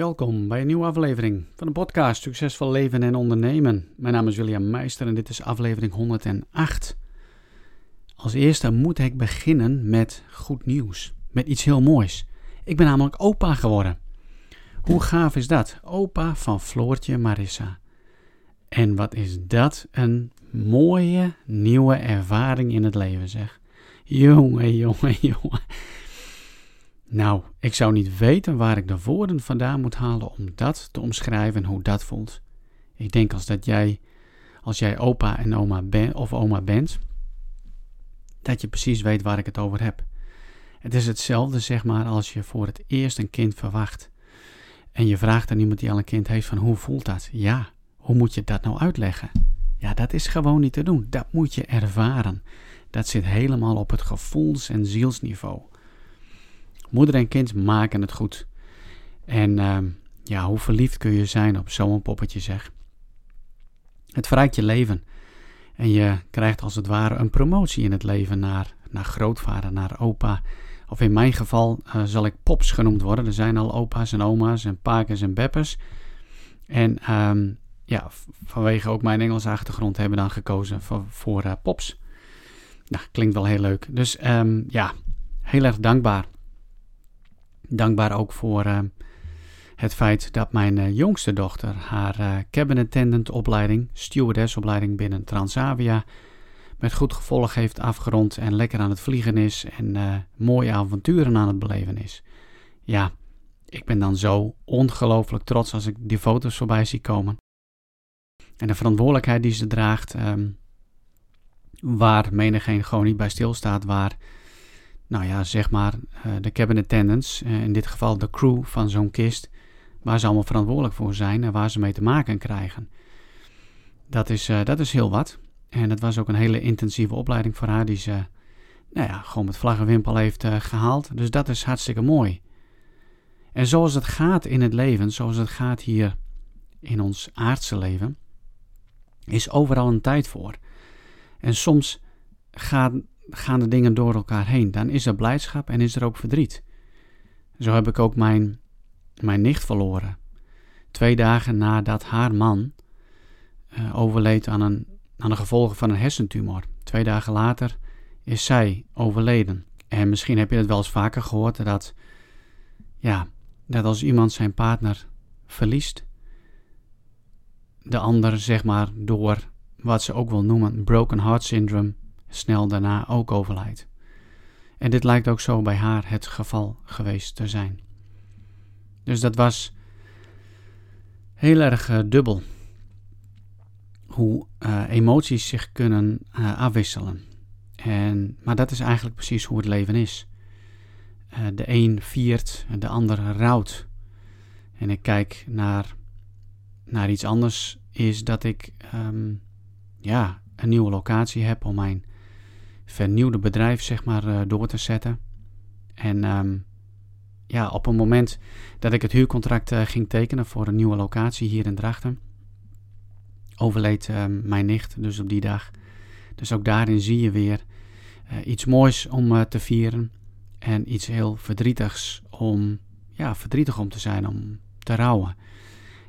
Welkom bij een nieuwe aflevering van de podcast Succesvol Leven en Ondernemen. Mijn naam is William Meister en dit is aflevering 108. Als eerste moet ik beginnen met goed nieuws, met iets heel moois. Ik ben namelijk opa geworden. Hoe gaaf is dat? Opa van Floortje Marissa. En wat is dat een mooie nieuwe ervaring in het leven, zeg. Jongen, jongen, jongen. Nou, ik zou niet weten waar ik de woorden vandaan moet halen om dat te omschrijven hoe dat voelt. Ik denk als dat jij, als jij opa en oma ben, of oma bent, dat je precies weet waar ik het over heb. Het is hetzelfde, zeg maar, als je voor het eerst een kind verwacht. En je vraagt aan iemand die al een kind heeft van hoe voelt dat? Ja, hoe moet je dat nou uitleggen? Ja, dat is gewoon niet te doen. Dat moet je ervaren. Dat zit helemaal op het gevoels- en zielsniveau. Moeder en kind maken het goed. En ehm, ja, hoe verliefd kun je zijn op zo'n poppetje, zeg. Het verrijkt je leven. En je krijgt als het ware een promotie in het leven naar, naar grootvader, naar opa. Of in mijn geval uh, zal ik pops genoemd worden. Er zijn al opa's en oma's en pakers en beppers. En um, ja, vanwege ook mijn Engelse achtergrond hebben we dan gekozen voor, uh, pops. Nou, klinkt wel heel leuk. Dus um, ja, heel erg dankbaar. Dankbaar ook voor uh, het feit dat mijn uh, jongste dochter haar uh, cabin attendant opleiding, stewardess opleiding binnen Transavia, met goed gevolg heeft afgerond en lekker aan het vliegen is en mooie avonturen aan het beleven is. Ja, ik ben dan zo ongelooflijk trots als ik die foto's voorbij zie komen. En de verantwoordelijkheid die ze draagt, um, waar menigeen gewoon niet bij stilstaat, waar nou ja, zeg maar, uh, de cabin attendants, uh, in dit geval de crew van zo'n kist, waar ze allemaal verantwoordelijk voor zijn en waar ze mee te maken krijgen. Dat is, uh, dat is heel wat. En het was ook een hele intensieve opleiding voor haar, die ze nou ja, gewoon met vlag en wimpel heeft gehaald. Dus dat is hartstikke mooi. En zoals het gaat in het leven, zoals het gaat hier in ons aardse leven, is overal een tijd voor. En soms gaan, gaan de dingen door elkaar heen. Dan is er blijdschap en is er ook verdriet. Zo heb ik ook mijn, mijn nicht verloren. Twee dagen nadat haar man uh, overleed aan, een, aan de gevolgen van een hersentumor. Twee dagen later is zij overleden. En misschien heb je het wel eens vaker gehoord dat, ja, dat als iemand zijn partner verliest, de ander, zeg maar, door wat ze ook wel noemen broken heart syndrome, snel daarna ook overlijdt. En dit lijkt ook zo bij haar het geval geweest te zijn. Dus dat was heel erg uh, dubbel. Hoe uh, emoties zich kunnen uh, afwisselen. En, maar dat is eigenlijk precies hoe het leven is. de een viert, de ander rouwt. En ik kijk naar, naar iets anders, is dat ik um, ja, een nieuwe locatie heb om mijn vernieuwde bedrijf zeg maar uh, door te zetten. En um, ja, op een moment dat ik het huurcontract uh, ging tekenen voor een nieuwe locatie hier in Drachten, overleed uh, mijn nicht dus op die dag. Dus ook daarin zie je weer uh, iets moois om te vieren en iets heel verdrietigs om, ja, verdrietig om te zijn, om te rouwen.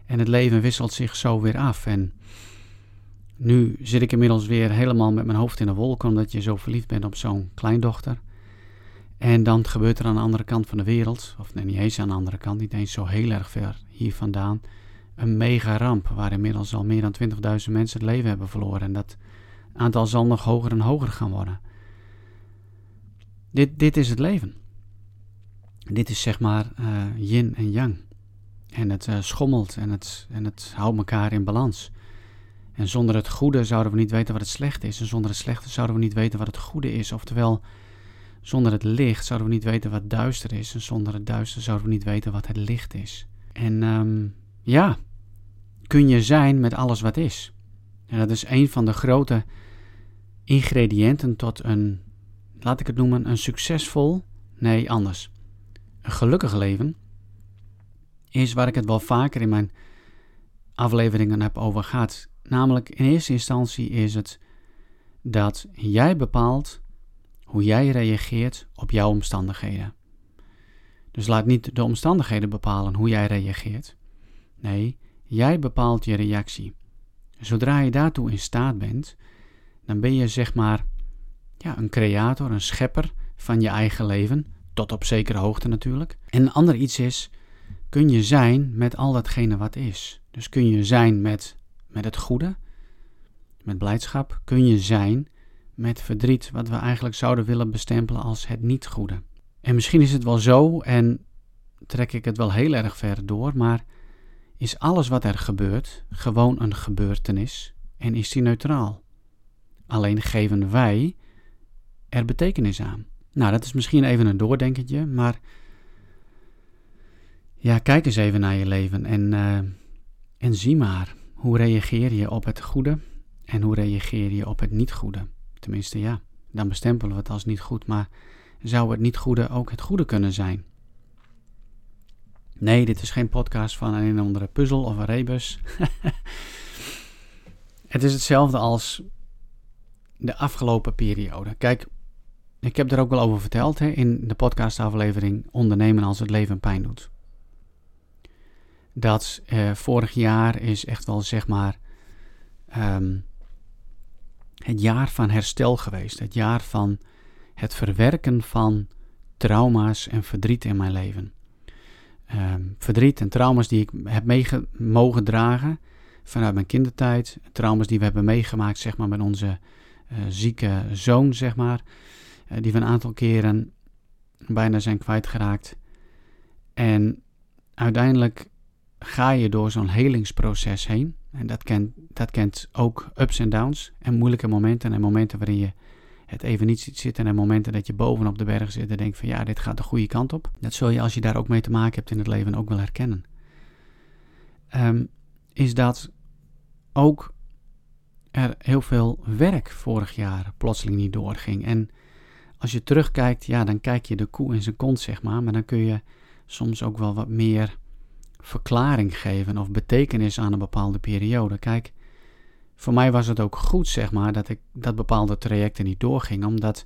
En het leven wisselt zich zo weer af en nu zit ik inmiddels weer helemaal met mijn hoofd in de wolken omdat je zo verliefd bent op zo'n kleindochter. En dan gebeurt er aan de andere kant van de wereld, of nee, niet eens aan de andere kant, niet eens zo heel erg ver hier vandaan, een mega ramp waar inmiddels al meer dan 20.000 mensen het leven hebben verloren. En dat aantal zal nog hoger en hoger gaan worden. Dit, dit is het leven. Dit is zeg maar uh, yin en yang. En het uh, schommelt en het, en het houdt elkaar in balans. En zonder het goede zouden we niet weten wat het slechte is. En zonder het slechte zouden we niet weten wat het goede is. Oftewel, zonder het licht zouden we niet weten wat duister is. En zonder het duister zouden we niet weten wat het licht is. En um, ja, kun je zijn met alles wat is. En dat is een van de grote ingrediënten tot een, laat ik het noemen, een succesvol, nee anders, een gelukkig leven. Is waar ik het wel vaker in mijn afleveringen heb over gehad. Namelijk in eerste instantie is het dat jij bepaalt hoe jij reageert op jouw omstandigheden. Dus laat niet de omstandigheden bepalen hoe jij reageert. Nee, jij bepaalt je reactie. Zodra je daartoe in staat bent, dan ben je zeg maar ja, een creator, een schepper van je eigen leven, tot op zekere hoogte natuurlijk. En een ander iets is, kun je zijn met al datgene wat is. Dus kun je zijn met, met het goede, met blijdschap, kun je zijn met verdriet, wat we eigenlijk zouden willen bestempelen als het niet goede. En misschien is het wel zo, en trek ik het wel heel erg ver door, maar is alles wat er gebeurt gewoon een gebeurtenis en is die neutraal? Alleen geven wij er betekenis aan. Nou, dat is misschien even een doordenkertje, maar ja, kijk eens even naar je leven en, uh, en zie maar hoe reageer je op het goede en hoe reageer je op het niet goede. Tenminste, ja, dan bestempelen we het als niet goed, maar zou het niet goede ook het goede kunnen zijn? Nee, dit is geen podcast van een of andere puzzel of een rebus. het is hetzelfde als de afgelopen periode. Kijk, ik heb er ook wel over verteld hè, in de podcastaflevering Ondernemen als het leven pijn doet. Dat eh, vorig jaar is echt wel zeg maar ehm, het jaar van herstel geweest. Het jaar van het verwerken van trauma's en verdriet in mijn leven. Ehm, verdriet en trauma's die ik heb mogen dragen vanuit mijn kindertijd. Trauma's die we hebben meegemaakt zeg maar, met onze uh, zieke zoon, zeg maar. Uh, die we een aantal keren bijna zijn kwijtgeraakt. En uiteindelijk ga je door zo'n helingsproces heen. En dat kent, dat kent ook ups en downs en moeilijke momenten en momenten waarin je het even niet ziet zitten en momenten dat je bovenop de berg zit en denkt van ja, dit gaat de goede kant op. Dat zul je als je daar ook mee te maken hebt in het leven ook wel herkennen. Um, is dat ook er heel veel werk vorig jaar plotseling niet doorging. En als je terugkijkt, ja, dan kijk je de koe in zijn kont, zeg maar. Maar dan kun je soms ook wel wat meer verklaring geven of betekenis aan een bepaalde periode. Kijk, voor mij was het ook goed, zeg maar, dat ik dat bepaalde trajecten niet doorging, omdat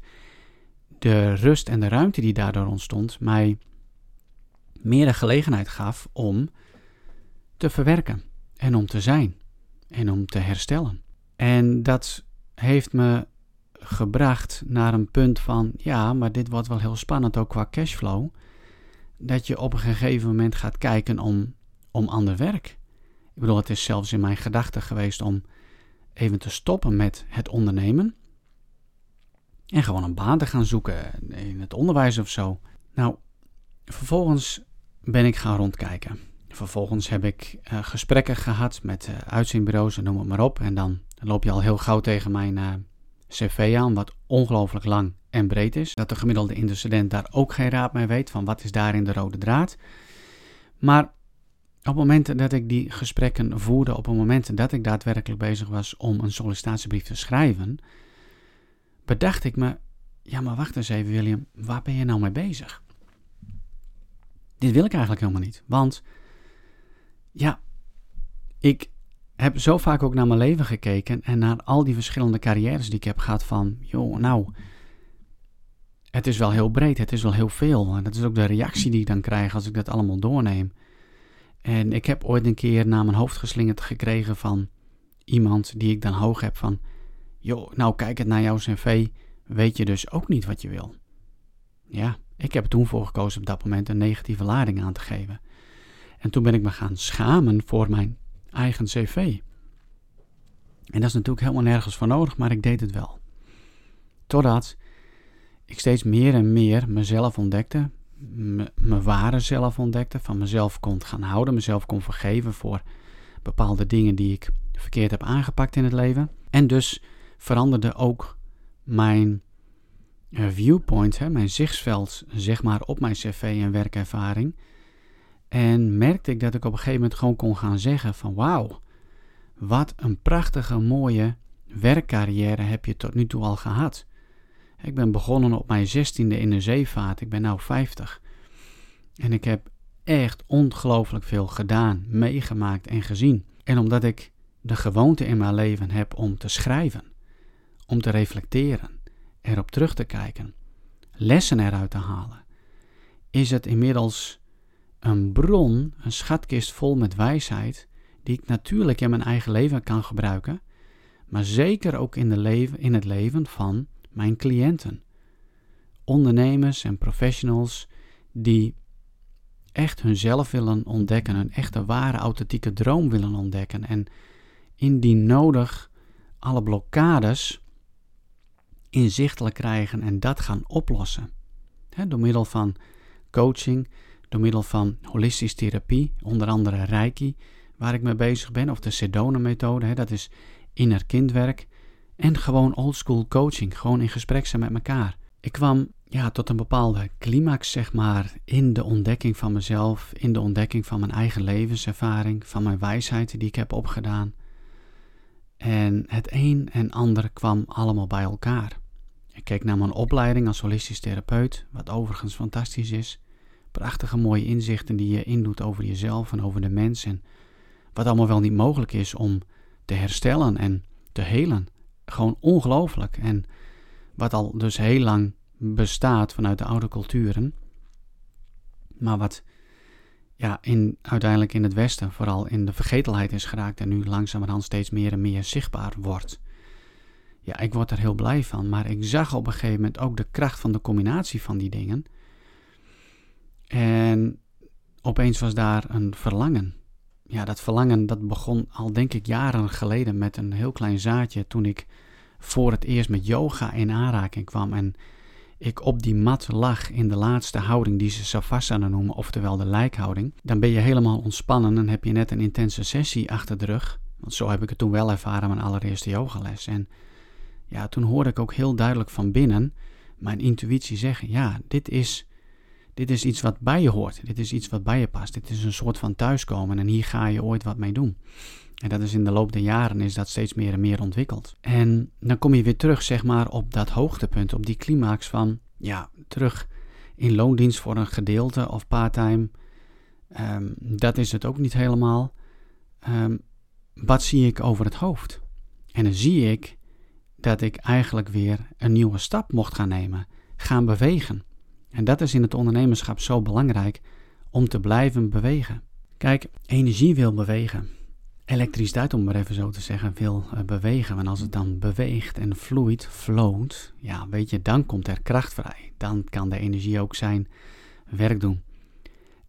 de rust en de ruimte die daardoor ontstond mij meer de gelegenheid gaf om te verwerken en om te zijn en om te herstellen. En dat heeft me gebracht naar een punt van, ja, maar dit wordt wel heel spannend ook qua cashflow, dat je op een gegeven moment gaat kijken om, om ander werk. Ik bedoel, het is zelfs in mijn gedachten geweest om even te stoppen met het ondernemen. En gewoon een baan te gaan zoeken in het onderwijs of zo. Nou, vervolgens ben ik gaan rondkijken. Vervolgens heb ik uh, gesprekken gehad met uh, uitzendbureaus en noem het maar op. En dan loop je al heel gauw tegen mijn uh, cv aan, wat ongelooflijk lang en breed is. Dat de gemiddelde intercedent daar ook geen raad mee weet van wat is daarin de rode draad. Maar op momenten dat ik die gesprekken voerde, op het moment dat ik daadwerkelijk bezig was om een sollicitatiebrief te schrijven, bedacht ik me, ja maar wacht eens even William, waar ben je nou mee bezig? Dit wil ik eigenlijk helemaal niet, want ja, ik heb zo vaak ook naar mijn leven gekeken en naar al die verschillende carrières die ik heb gehad van, joh, nou, het is wel heel breed, het is wel heel veel. En dat is ook de reactie die ik dan krijg als ik dat allemaal doorneem. En ik heb ooit een keer naar mijn hoofd geslingerd gekregen van iemand die ik dan hoog heb van... joh, nou kijk het naar jouw cv, weet je dus ook niet wat je wil. Ja, ik heb toen voor gekozen op dat moment een negatieve lading aan te geven. En toen ben ik me gaan schamen voor mijn eigen cv. En dat is natuurlijk helemaal nergens voor nodig, maar ik deed het wel. Totdat ik steeds meer en meer mezelf ontdekte, mijn ware zelf ontdekte, van mezelf kon gaan houden, mezelf kon vergeven voor bepaalde dingen die ik verkeerd heb aangepakt in het leven. En dus veranderde ook mijn eh, viewpoint, mijn zichtsveld, zeg maar, op mijn cv en werkervaring. En merkte ik dat ik op een gegeven moment gewoon kon gaan zeggen van wauw, wat een prachtige mooie werkcarrière heb je tot nu toe al gehad. Ik ben begonnen op mijn zestiende in de zeevaart. Ik ben nu 50. En ik heb echt ongelooflijk veel gedaan, meegemaakt en gezien. En omdat ik de gewoonte in mijn leven heb om te schrijven, om te reflecteren, erop terug te kijken, lessen eruit te halen, is het inmiddels een bron, een schatkist vol met wijsheid, die ik natuurlijk in mijn eigen leven kan gebruiken, maar zeker ook in, de leven, in het leven van mijn cliënten. Ondernemers en professionals die echt hunzelf willen ontdekken, hun echte ware authentieke droom willen ontdekken en indien nodig alle blokkades inzichtelijk krijgen en dat gaan oplossen. door middel van coaching, door middel van holistische therapie, onder andere Reiki, waar ik mee bezig ben, of de Sedona-methode, dat is inner kindwerk. En gewoon oldschool coaching, gewoon in gesprek zijn met elkaar. Ik kwam ja, tot een bepaalde climax, zeg maar, in de ontdekking van mezelf, in de ontdekking van mijn eigen levenservaring, van mijn wijsheid die ik heb opgedaan. En het een en ander kwam allemaal bij elkaar. Ik keek naar mijn opleiding als holistisch therapeut, wat overigens fantastisch is. Prachtige mooie inzichten die je indoet over jezelf en over de mens en wat allemaal wel niet mogelijk is om te herstellen en te helen. Gewoon ongelooflijk. En wat al dus heel lang bestaat vanuit de oude culturen, maar wat ja, in, uiteindelijk in het Westen vooral in de vergetelheid is geraakt en nu langzamerhand steeds meer en meer zichtbaar wordt. Ja, ik word er heel blij van, maar ik zag op een gegeven moment ook de kracht van de combinatie van die dingen. En opeens was daar een verlangen. Ja, dat verlangen dat begon al denk ik jaren geleden met een heel klein zaadje toen ik voor het eerst met yoga in aanraking kwam en ik op die mat lag in de laatste houding die ze savasana noemen, oftewel de lijkhouding, dan ben je helemaal ontspannen en heb je net een intense sessie achter de rug. Want zo heb ik het toen wel ervaren, mijn allereerste yogales. En ja, toen hoorde ik ook heel duidelijk van binnen mijn intuïtie zeggen: ja, dit is, dit is iets wat bij je hoort. Dit is iets wat bij je past. Dit is een soort van thuiskomen en hier ga je ooit wat mee doen. En dat is in de loop der jaren is dat steeds meer en meer ontwikkeld. En dan kom je weer terug, zeg maar, op dat hoogtepunt, op die climax van, ja, terug in loondienst voor een gedeelte of parttime. Um, dat is het ook niet helemaal. Um, wat zie ik over het hoofd? En dan zie ik dat ik eigenlijk weer een nieuwe stap mocht gaan nemen, gaan bewegen. En dat is in het ondernemerschap zo belangrijk om te blijven bewegen. Kijk, energie wil bewegen elektriciteit, om maar even zo te zeggen, wil uh, bewegen. En als het dan beweegt en vloeit, floot, ja, weet je, dan komt er kracht vrij. Dan kan de energie ook zijn werk doen.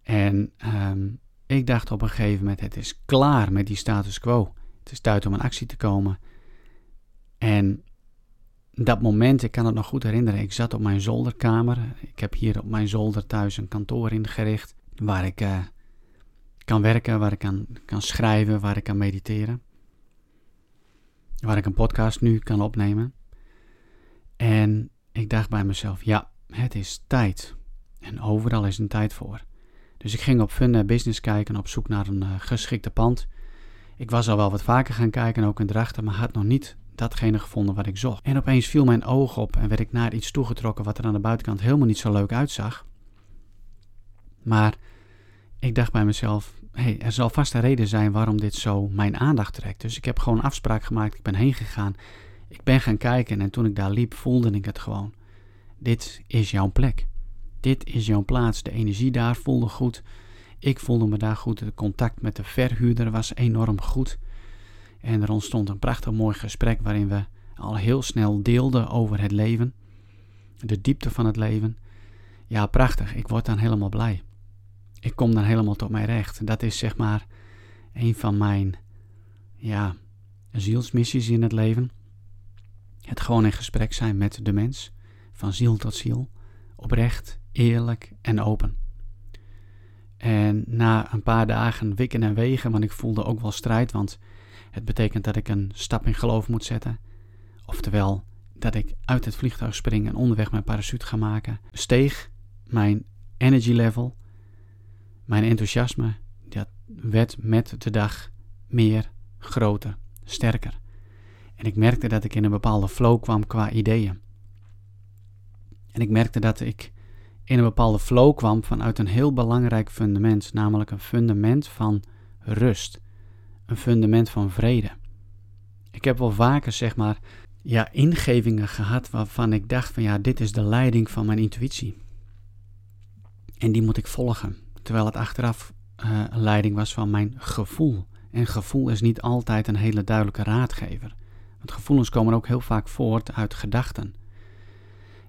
En um, ik dacht op een gegeven moment, het is klaar met die status quo. Het is tijd om in actie te komen. En dat moment, ik kan het nog goed herinneren, ik zat op mijn zolderkamer. Ik heb hier op mijn zolder thuis een kantoor ingericht, waar ik... Uh, kan werken, waar ik kan, kan schrijven, waar ik kan mediteren. Waar ik een podcast nu kan opnemen. En ik dacht bij mezelf, ja, het is tijd. En overal is een tijd voor. Dus ik ging op Fun Business kijken op zoek naar een uh, geschikte pand. Ik was al wel wat vaker gaan kijken, ook in Drachten, maar had nog niet datgene gevonden wat ik zocht. En opeens viel mijn oog op en werd ik naar iets toegetrokken wat er aan de buitenkant helemaal niet zo leuk uitzag. Maar ik dacht bij mezelf, hey, er zal vast een reden zijn waarom dit zo mijn aandacht trekt. Dus ik heb gewoon afspraak gemaakt, ik ben heen gegaan. Ik ben gaan kijken en toen ik daar liep voelde ik het gewoon. Dit is jouw plek. Dit is jouw plaats. De energie daar voelde goed. Ik voelde me daar goed. Het contact met de verhuurder was enorm goed. En er ontstond een prachtig mooi gesprek waarin we al heel snel deelden over het leven. De diepte van het leven. Ja, prachtig. Ik word dan helemaal blij ik kom dan helemaal tot mijn recht. Dat is zeg maar een van mijn ja, zielsmissies in het leven. Het gewoon in gesprek zijn met de mens, van ziel tot ziel, oprecht, eerlijk en open. En na een paar dagen wikken en wegen, want ik voelde ook wel strijd, want het betekent dat ik een stap in geloof moet zetten. Oftewel, dat ik uit het vliegtuig spring en onderweg mijn parachute ga maken, steeg mijn energy level, mijn enthousiasme dat werd met de dag meer, groter, sterker. En ik merkte dat ik in een bepaalde flow kwam qua ideeën. En ik merkte dat ik in een bepaalde flow kwam vanuit een heel belangrijk fundament, namelijk een fundament van rust, een fundament van vrede. Ik heb wel vaker, zeg maar, ja, ingevingen gehad waarvan ik dacht van ja, dit is de leiding van mijn intuïtie. En die moet ik volgen. Terwijl het achteraf uh, een leiding was van mijn gevoel. En gevoel is niet altijd een hele duidelijke raadgever. Want gevoelens komen ook heel vaak voort uit gedachten.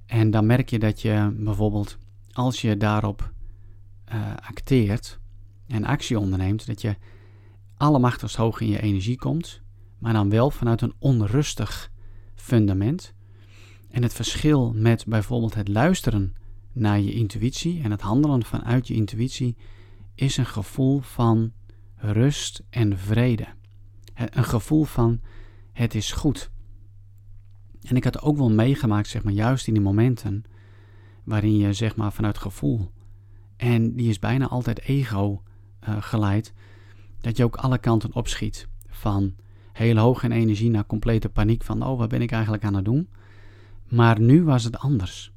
En dan merk je dat je bijvoorbeeld, als je daarop uh, acteert en actie onderneemt, dat je allemachtigst hoog in je energie komt, maar dan wel vanuit een onrustig fundament. En het verschil met bijvoorbeeld het luisteren naar je intuïtie en het handelen vanuit je intuïtie is een gevoel van rust en vrede. Een gevoel van het is goed. En ik had ook wel meegemaakt, zeg maar, juist in die momenten waarin je, zeg maar, vanuit gevoel, en die is bijna altijd ego uh, geleid, dat je ook alle kanten opschiet. Van heel hoog in energie naar complete paniek van, oh, wat ben ik eigenlijk aan het doen? Maar nu was het anders.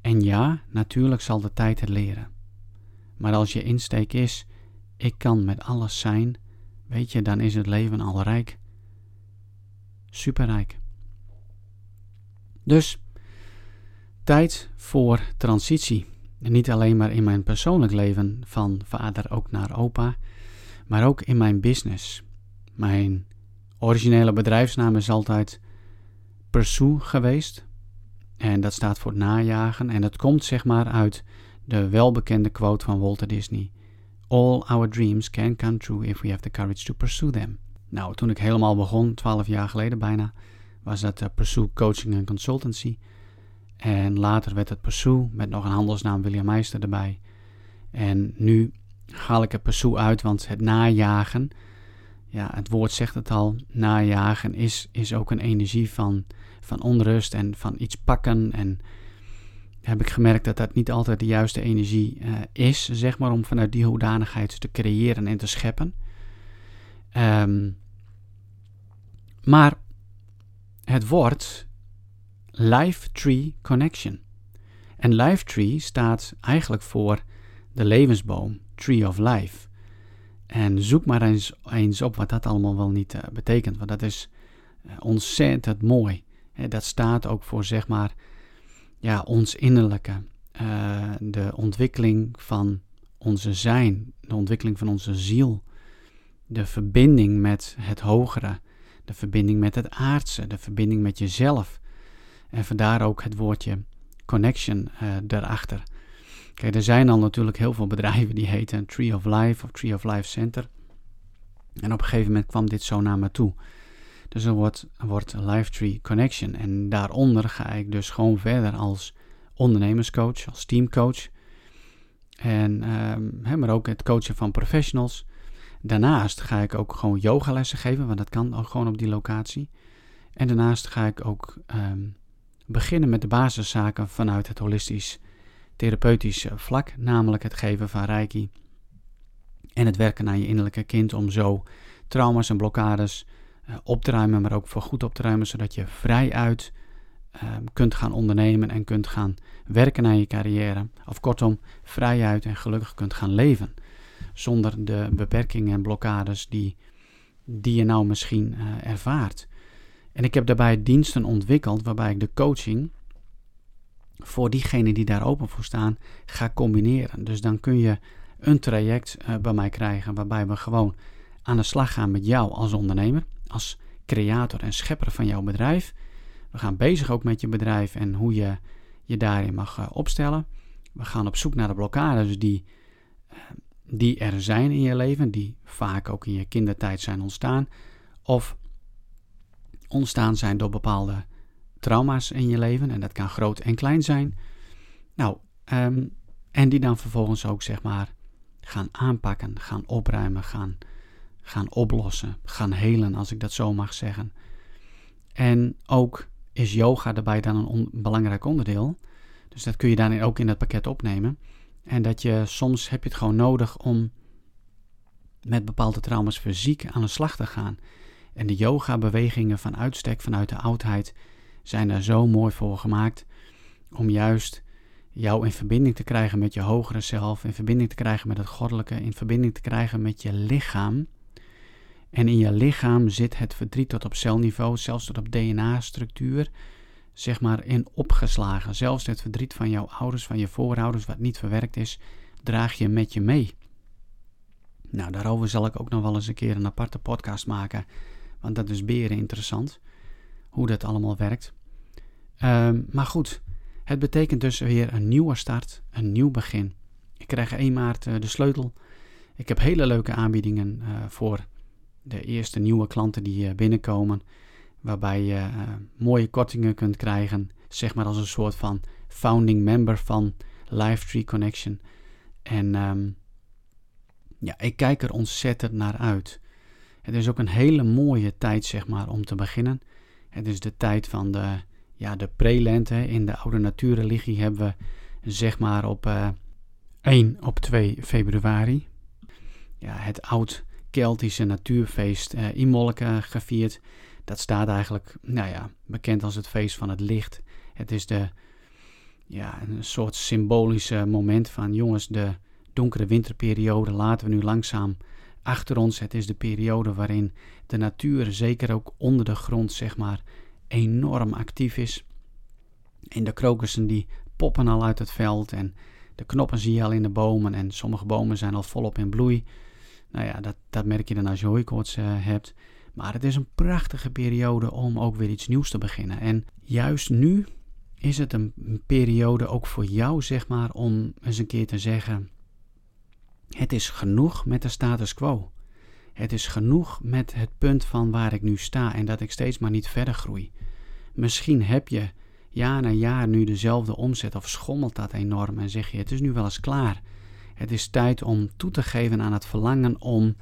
En ja, natuurlijk zal de tijd het leren. Maar als je insteek is, ik kan met alles zijn, weet je, dan is het leven al rijk. Superrijk. Dus, tijd voor transitie. En niet alleen maar in mijn persoonlijk leven, van vader ook naar opa, maar ook in mijn business. Mijn originele bedrijfsnaam is altijd Pursue geweest. En dat staat voor najagen. En dat komt zeg maar uit de welbekende quote van Walter Disney. All our dreams can come true if we have the courage to pursue them. Nou, toen ik helemaal begon, twaalf jaar geleden bijna, was dat uh, Pursue Coaching and Consultancy. En later werd het Pursue met nog een handelsnaam William Meister erbij. En nu haal ik het Pursue uit, want het najagen, ja, het woord zegt het al, najagen is, is ook een energie van, van onrust en van iets pakken. En heb ik gemerkt dat dat niet altijd de juiste energie uh, is, zeg maar, om vanuit die hoedanigheid te creëren en te scheppen. Um, maar het wordt Life Tree Connection. En Life Tree staat eigenlijk voor de levensboom, Tree of Life. En zoek maar eens, eens op wat dat allemaal wel niet uh, betekent, want dat is uh, ontzettend mooi. dat staat ook voor, zeg maar, ja, ons innerlijke, de ontwikkeling van onze zijn, de ontwikkeling van onze ziel, de verbinding met het hogere, de verbinding met het aardse, de verbinding met jezelf. En vandaar ook het woordje connection uh, daarachter. Kijk, er zijn al natuurlijk heel veel bedrijven die heten Tree of Life of Tree of Life Center. En op een gegeven moment kwam dit zo naar me toe. Dus er wordt, wordt Life Tree Connection. En daaronder ga ik dus gewoon verder als ondernemerscoach, als teamcoach. En, um, maar ook het coachen van professionals. Daarnaast ga ik ook gewoon yogalessen geven, want dat kan ook gewoon op die locatie. En daarnaast ga ik ook um, beginnen met de basiszaken vanuit het holistisch therapeutisch vlak, namelijk het geven van reiki en het werken aan je innerlijke kind om zo trauma's en blokkades uh, op te ruimen, maar ook voor goed op te ruimen, zodat je vrijuit uh, kunt gaan ondernemen en kunt gaan werken aan je carrière. Of kortom, vrijuit en gelukkig kunt gaan leven. Zonder de beperkingen en blokkades die, die je nou misschien uh, ervaart. En ik heb daarbij diensten ontwikkeld waarbij ik de coaching voor diegenen die daar open voor staan ga combineren. Dus dan kun je een traject uh, bij mij krijgen waarbij we gewoon aan de slag gaan met jou als ondernemer, als creator en schepper van jouw bedrijf. We gaan bezig ook met je bedrijf en hoe je je daarin mag uh, opstellen. We gaan op zoek naar de blokkades die, uh, die er zijn in je leven, die vaak ook in je kindertijd zijn ontstaan. Of ontstaan zijn door bepaalde trauma's in je leven. En dat kan groot en klein zijn. Nou, um, en die dan vervolgens ook zeg maar gaan aanpakken, gaan opruimen, gaan, gaan oplossen, gaan helen, als ik dat zo mag zeggen. En ook is yoga daarbij dan een belangrijk onderdeel. Dus dat kun je dan ook in dat pakket opnemen. En dat je soms heb je het gewoon nodig om met bepaalde trauma's fysiek aan de slag te gaan. En de yoga-bewegingen van uitstek vanuit de oudheid zijn daar zo mooi voor gemaakt om juist jou in verbinding te krijgen met je hogere zelf, in verbinding te krijgen met het goddelijke, in verbinding te krijgen met je lichaam. En in je lichaam zit het verdriet tot op celniveau, zelfs tot op DNA-structuur. zeg maar in opgeslagen. Zelfs het verdriet van jouw ouders, van je voorouders, wat niet verwerkt is, draag je met je mee. Nou, daarover zal ik ook nog wel eens een keer een aparte podcast maken, want dat is beren interessant, hoe dat allemaal werkt. Ehm, maar goed, het betekent dus weer een nieuwe start, een nieuw begin. Ik krijg 1 maart uh, de sleutel. Ik heb hele leuke aanbiedingen uh, voor de eerste nieuwe klanten die uh, binnenkomen. Waarbij je mooie kortingen kunt krijgen. Zeg maar als een soort van founding member van Livetree Connection. En um, ja, ik kijk er ontzettend naar uit. Het is ook een hele mooie tijd, zeg maar, om te beginnen. Het is de tijd van de, ja, de prelente. In de oude natuurreligie hebben we, zeg maar, op uh, 1 op 2 februari. Ja, het oud Keltische natuurfeest uh, Imolke gevierd. Dat staat eigenlijk, nou ja, bekend als het feest van het licht. Het is de, ja, een soort symbolische moment van jongens, de donkere winterperiode laten we nu langzaam achter ons. Het is de periode waarin de natuur, zeker ook onder de grond, zeg maar, enorm actief is. En de krokussen die poppen al uit het veld en de knoppen zie je al in de bomen en sommige bomen zijn al volop in bloei. Nou ja, dat, dat merk je dan als je hooikoorts uh, hebt. Maar het is een prachtige periode om ook weer iets nieuws te beginnen. En juist nu is het een periode ook voor jou, zeg maar, om eens een keer te zeggen: Het is genoeg met de status quo. Het is genoeg met het punt van waar ik nu sta en dat ik steeds maar niet verder groei. Misschien heb je jaar na jaar nu dezelfde omzet of schommelt dat enorm en zeg je: Het is nu wel eens klaar. Het is tijd om toe te geven aan het verlangen om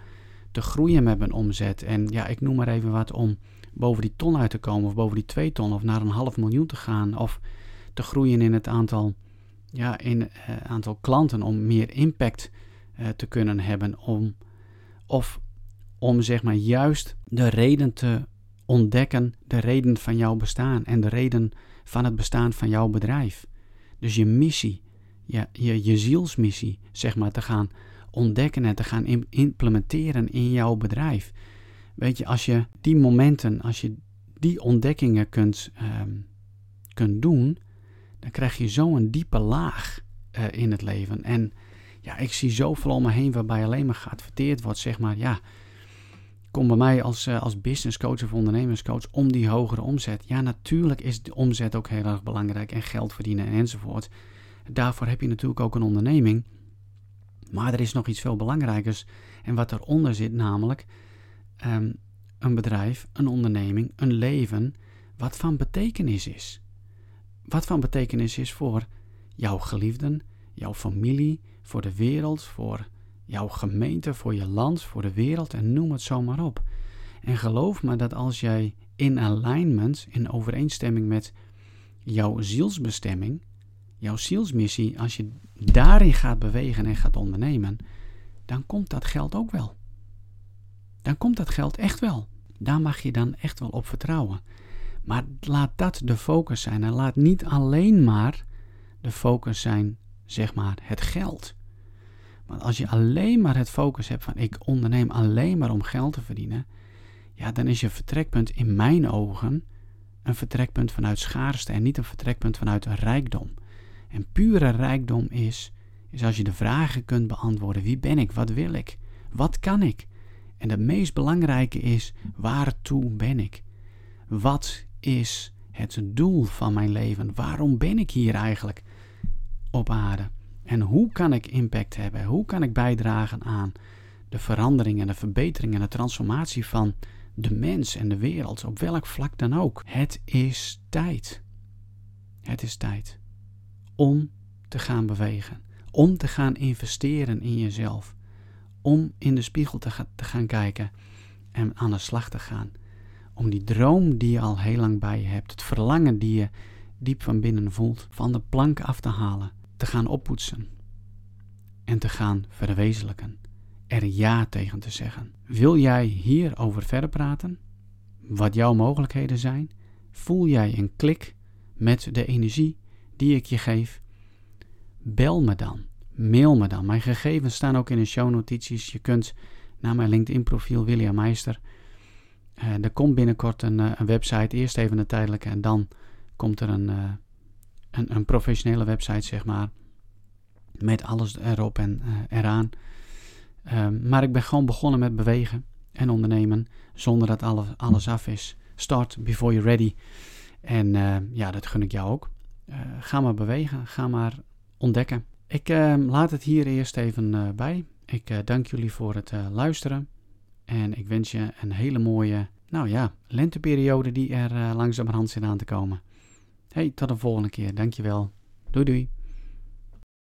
te groeien met mijn omzet. En ja, ik noem maar even wat om boven die ton uit te komen, of boven die twee ton, of naar een half miljoen te gaan, of te groeien in het aantal, ja, in, uh, aantal klanten, om meer impact uh, te kunnen hebben, om, of om zeg maar juist de reden te ontdekken, de reden van jouw bestaan en de reden van het bestaan van jouw bedrijf. Dus je missie, je, je, je zielsmissie, zeg maar, te gaan ontdekken en te gaan implementeren in jouw bedrijf. Weet je, als je die momenten, als je die ontdekkingen kunt, um, kunt doen, dan krijg je zo'n diepe laag uh, in het leven. En ja, ik zie zoveel om me heen waarbij alleen maar geadverteerd wordt, zeg maar, ja, kom bij mij als, uh, als business coach of ondernemerscoach om die hogere omzet. Ja, natuurlijk is de omzet ook heel erg belangrijk en geld verdienen enzovoort. Daarvoor heb je natuurlijk ook een onderneming. Maar er is nog iets veel belangrijkers. En wat eronder zit, namelijk um, een bedrijf, een onderneming, een leven. wat van betekenis is. Wat van betekenis is voor jouw geliefden, jouw familie, voor de wereld, voor jouw gemeente, voor je land, voor de wereld en noem het zomaar op. En geloof me dat als jij in alignment, in overeenstemming met jouw zielsbestemming, jouw zielsmissie, als je daarin gaat bewegen en gaat ondernemen, dan komt dat geld ook wel. Dan komt dat geld echt wel. Daar mag je dan echt wel op vertrouwen. Maar laat dat de focus zijn en laat niet alleen maar de focus zijn, zeg maar, het geld. Want als je alleen maar het focus hebt van ik onderneem alleen maar om geld te verdienen, ja, dan is je vertrekpunt in mijn ogen een vertrekpunt vanuit schaarste en niet een vertrekpunt vanuit rijkdom. En pure rijkdom is, is als je de vragen kunt beantwoorden: wie ben ik? Wat wil ik? Wat kan ik? En het meest belangrijke is: waartoe ben ik? Wat is het doel van mijn leven? Waarom ben ik hier eigenlijk op aarde? En hoe kan ik impact hebben? Hoe kan ik bijdragen aan de verandering en de verbetering en de transformatie van de mens en de wereld, op welk vlak dan ook? Het is tijd. Het is tijd om te gaan bewegen, om te gaan investeren in jezelf, om in de spiegel te, te gaan kijken en aan de slag te gaan. Om die droom die je al heel lang bij je hebt, het verlangen die je diep van binnen voelt, van de plank af te halen, te gaan oppoetsen en te gaan verwezenlijken. Er ja tegen te zeggen. Wil jij hierover verder praten? Wat jouw mogelijkheden zijn? Voel jij een klik met de energie die ik je geef? Bel me dan. Mail me dan. Mijn gegevens staan ook in de shownotities. Je kunt naar mijn LinkedIn profiel William Meister. Uh, er komt binnenkort een, uh, een website. Eerst even een tijdelijke en dan komt er een, een, een, professionele website, zeg maar. Met alles erop en eraan. Ehm, maar ik ben gewoon begonnen met bewegen en ondernemen zonder dat alles, alles af is. Start before you're ready. En ja, dat gun ik jou ook. ga maar bewegen, ga maar ontdekken. Ik ehm, laat het hier eerst even bij. Ik dank jullie voor het luisteren. En ik wens je een hele mooie, nou ja, lenteperiode die er langzamerhand zit aan te komen. Hey, tot de volgende keer. Dankjewel. Doei doei.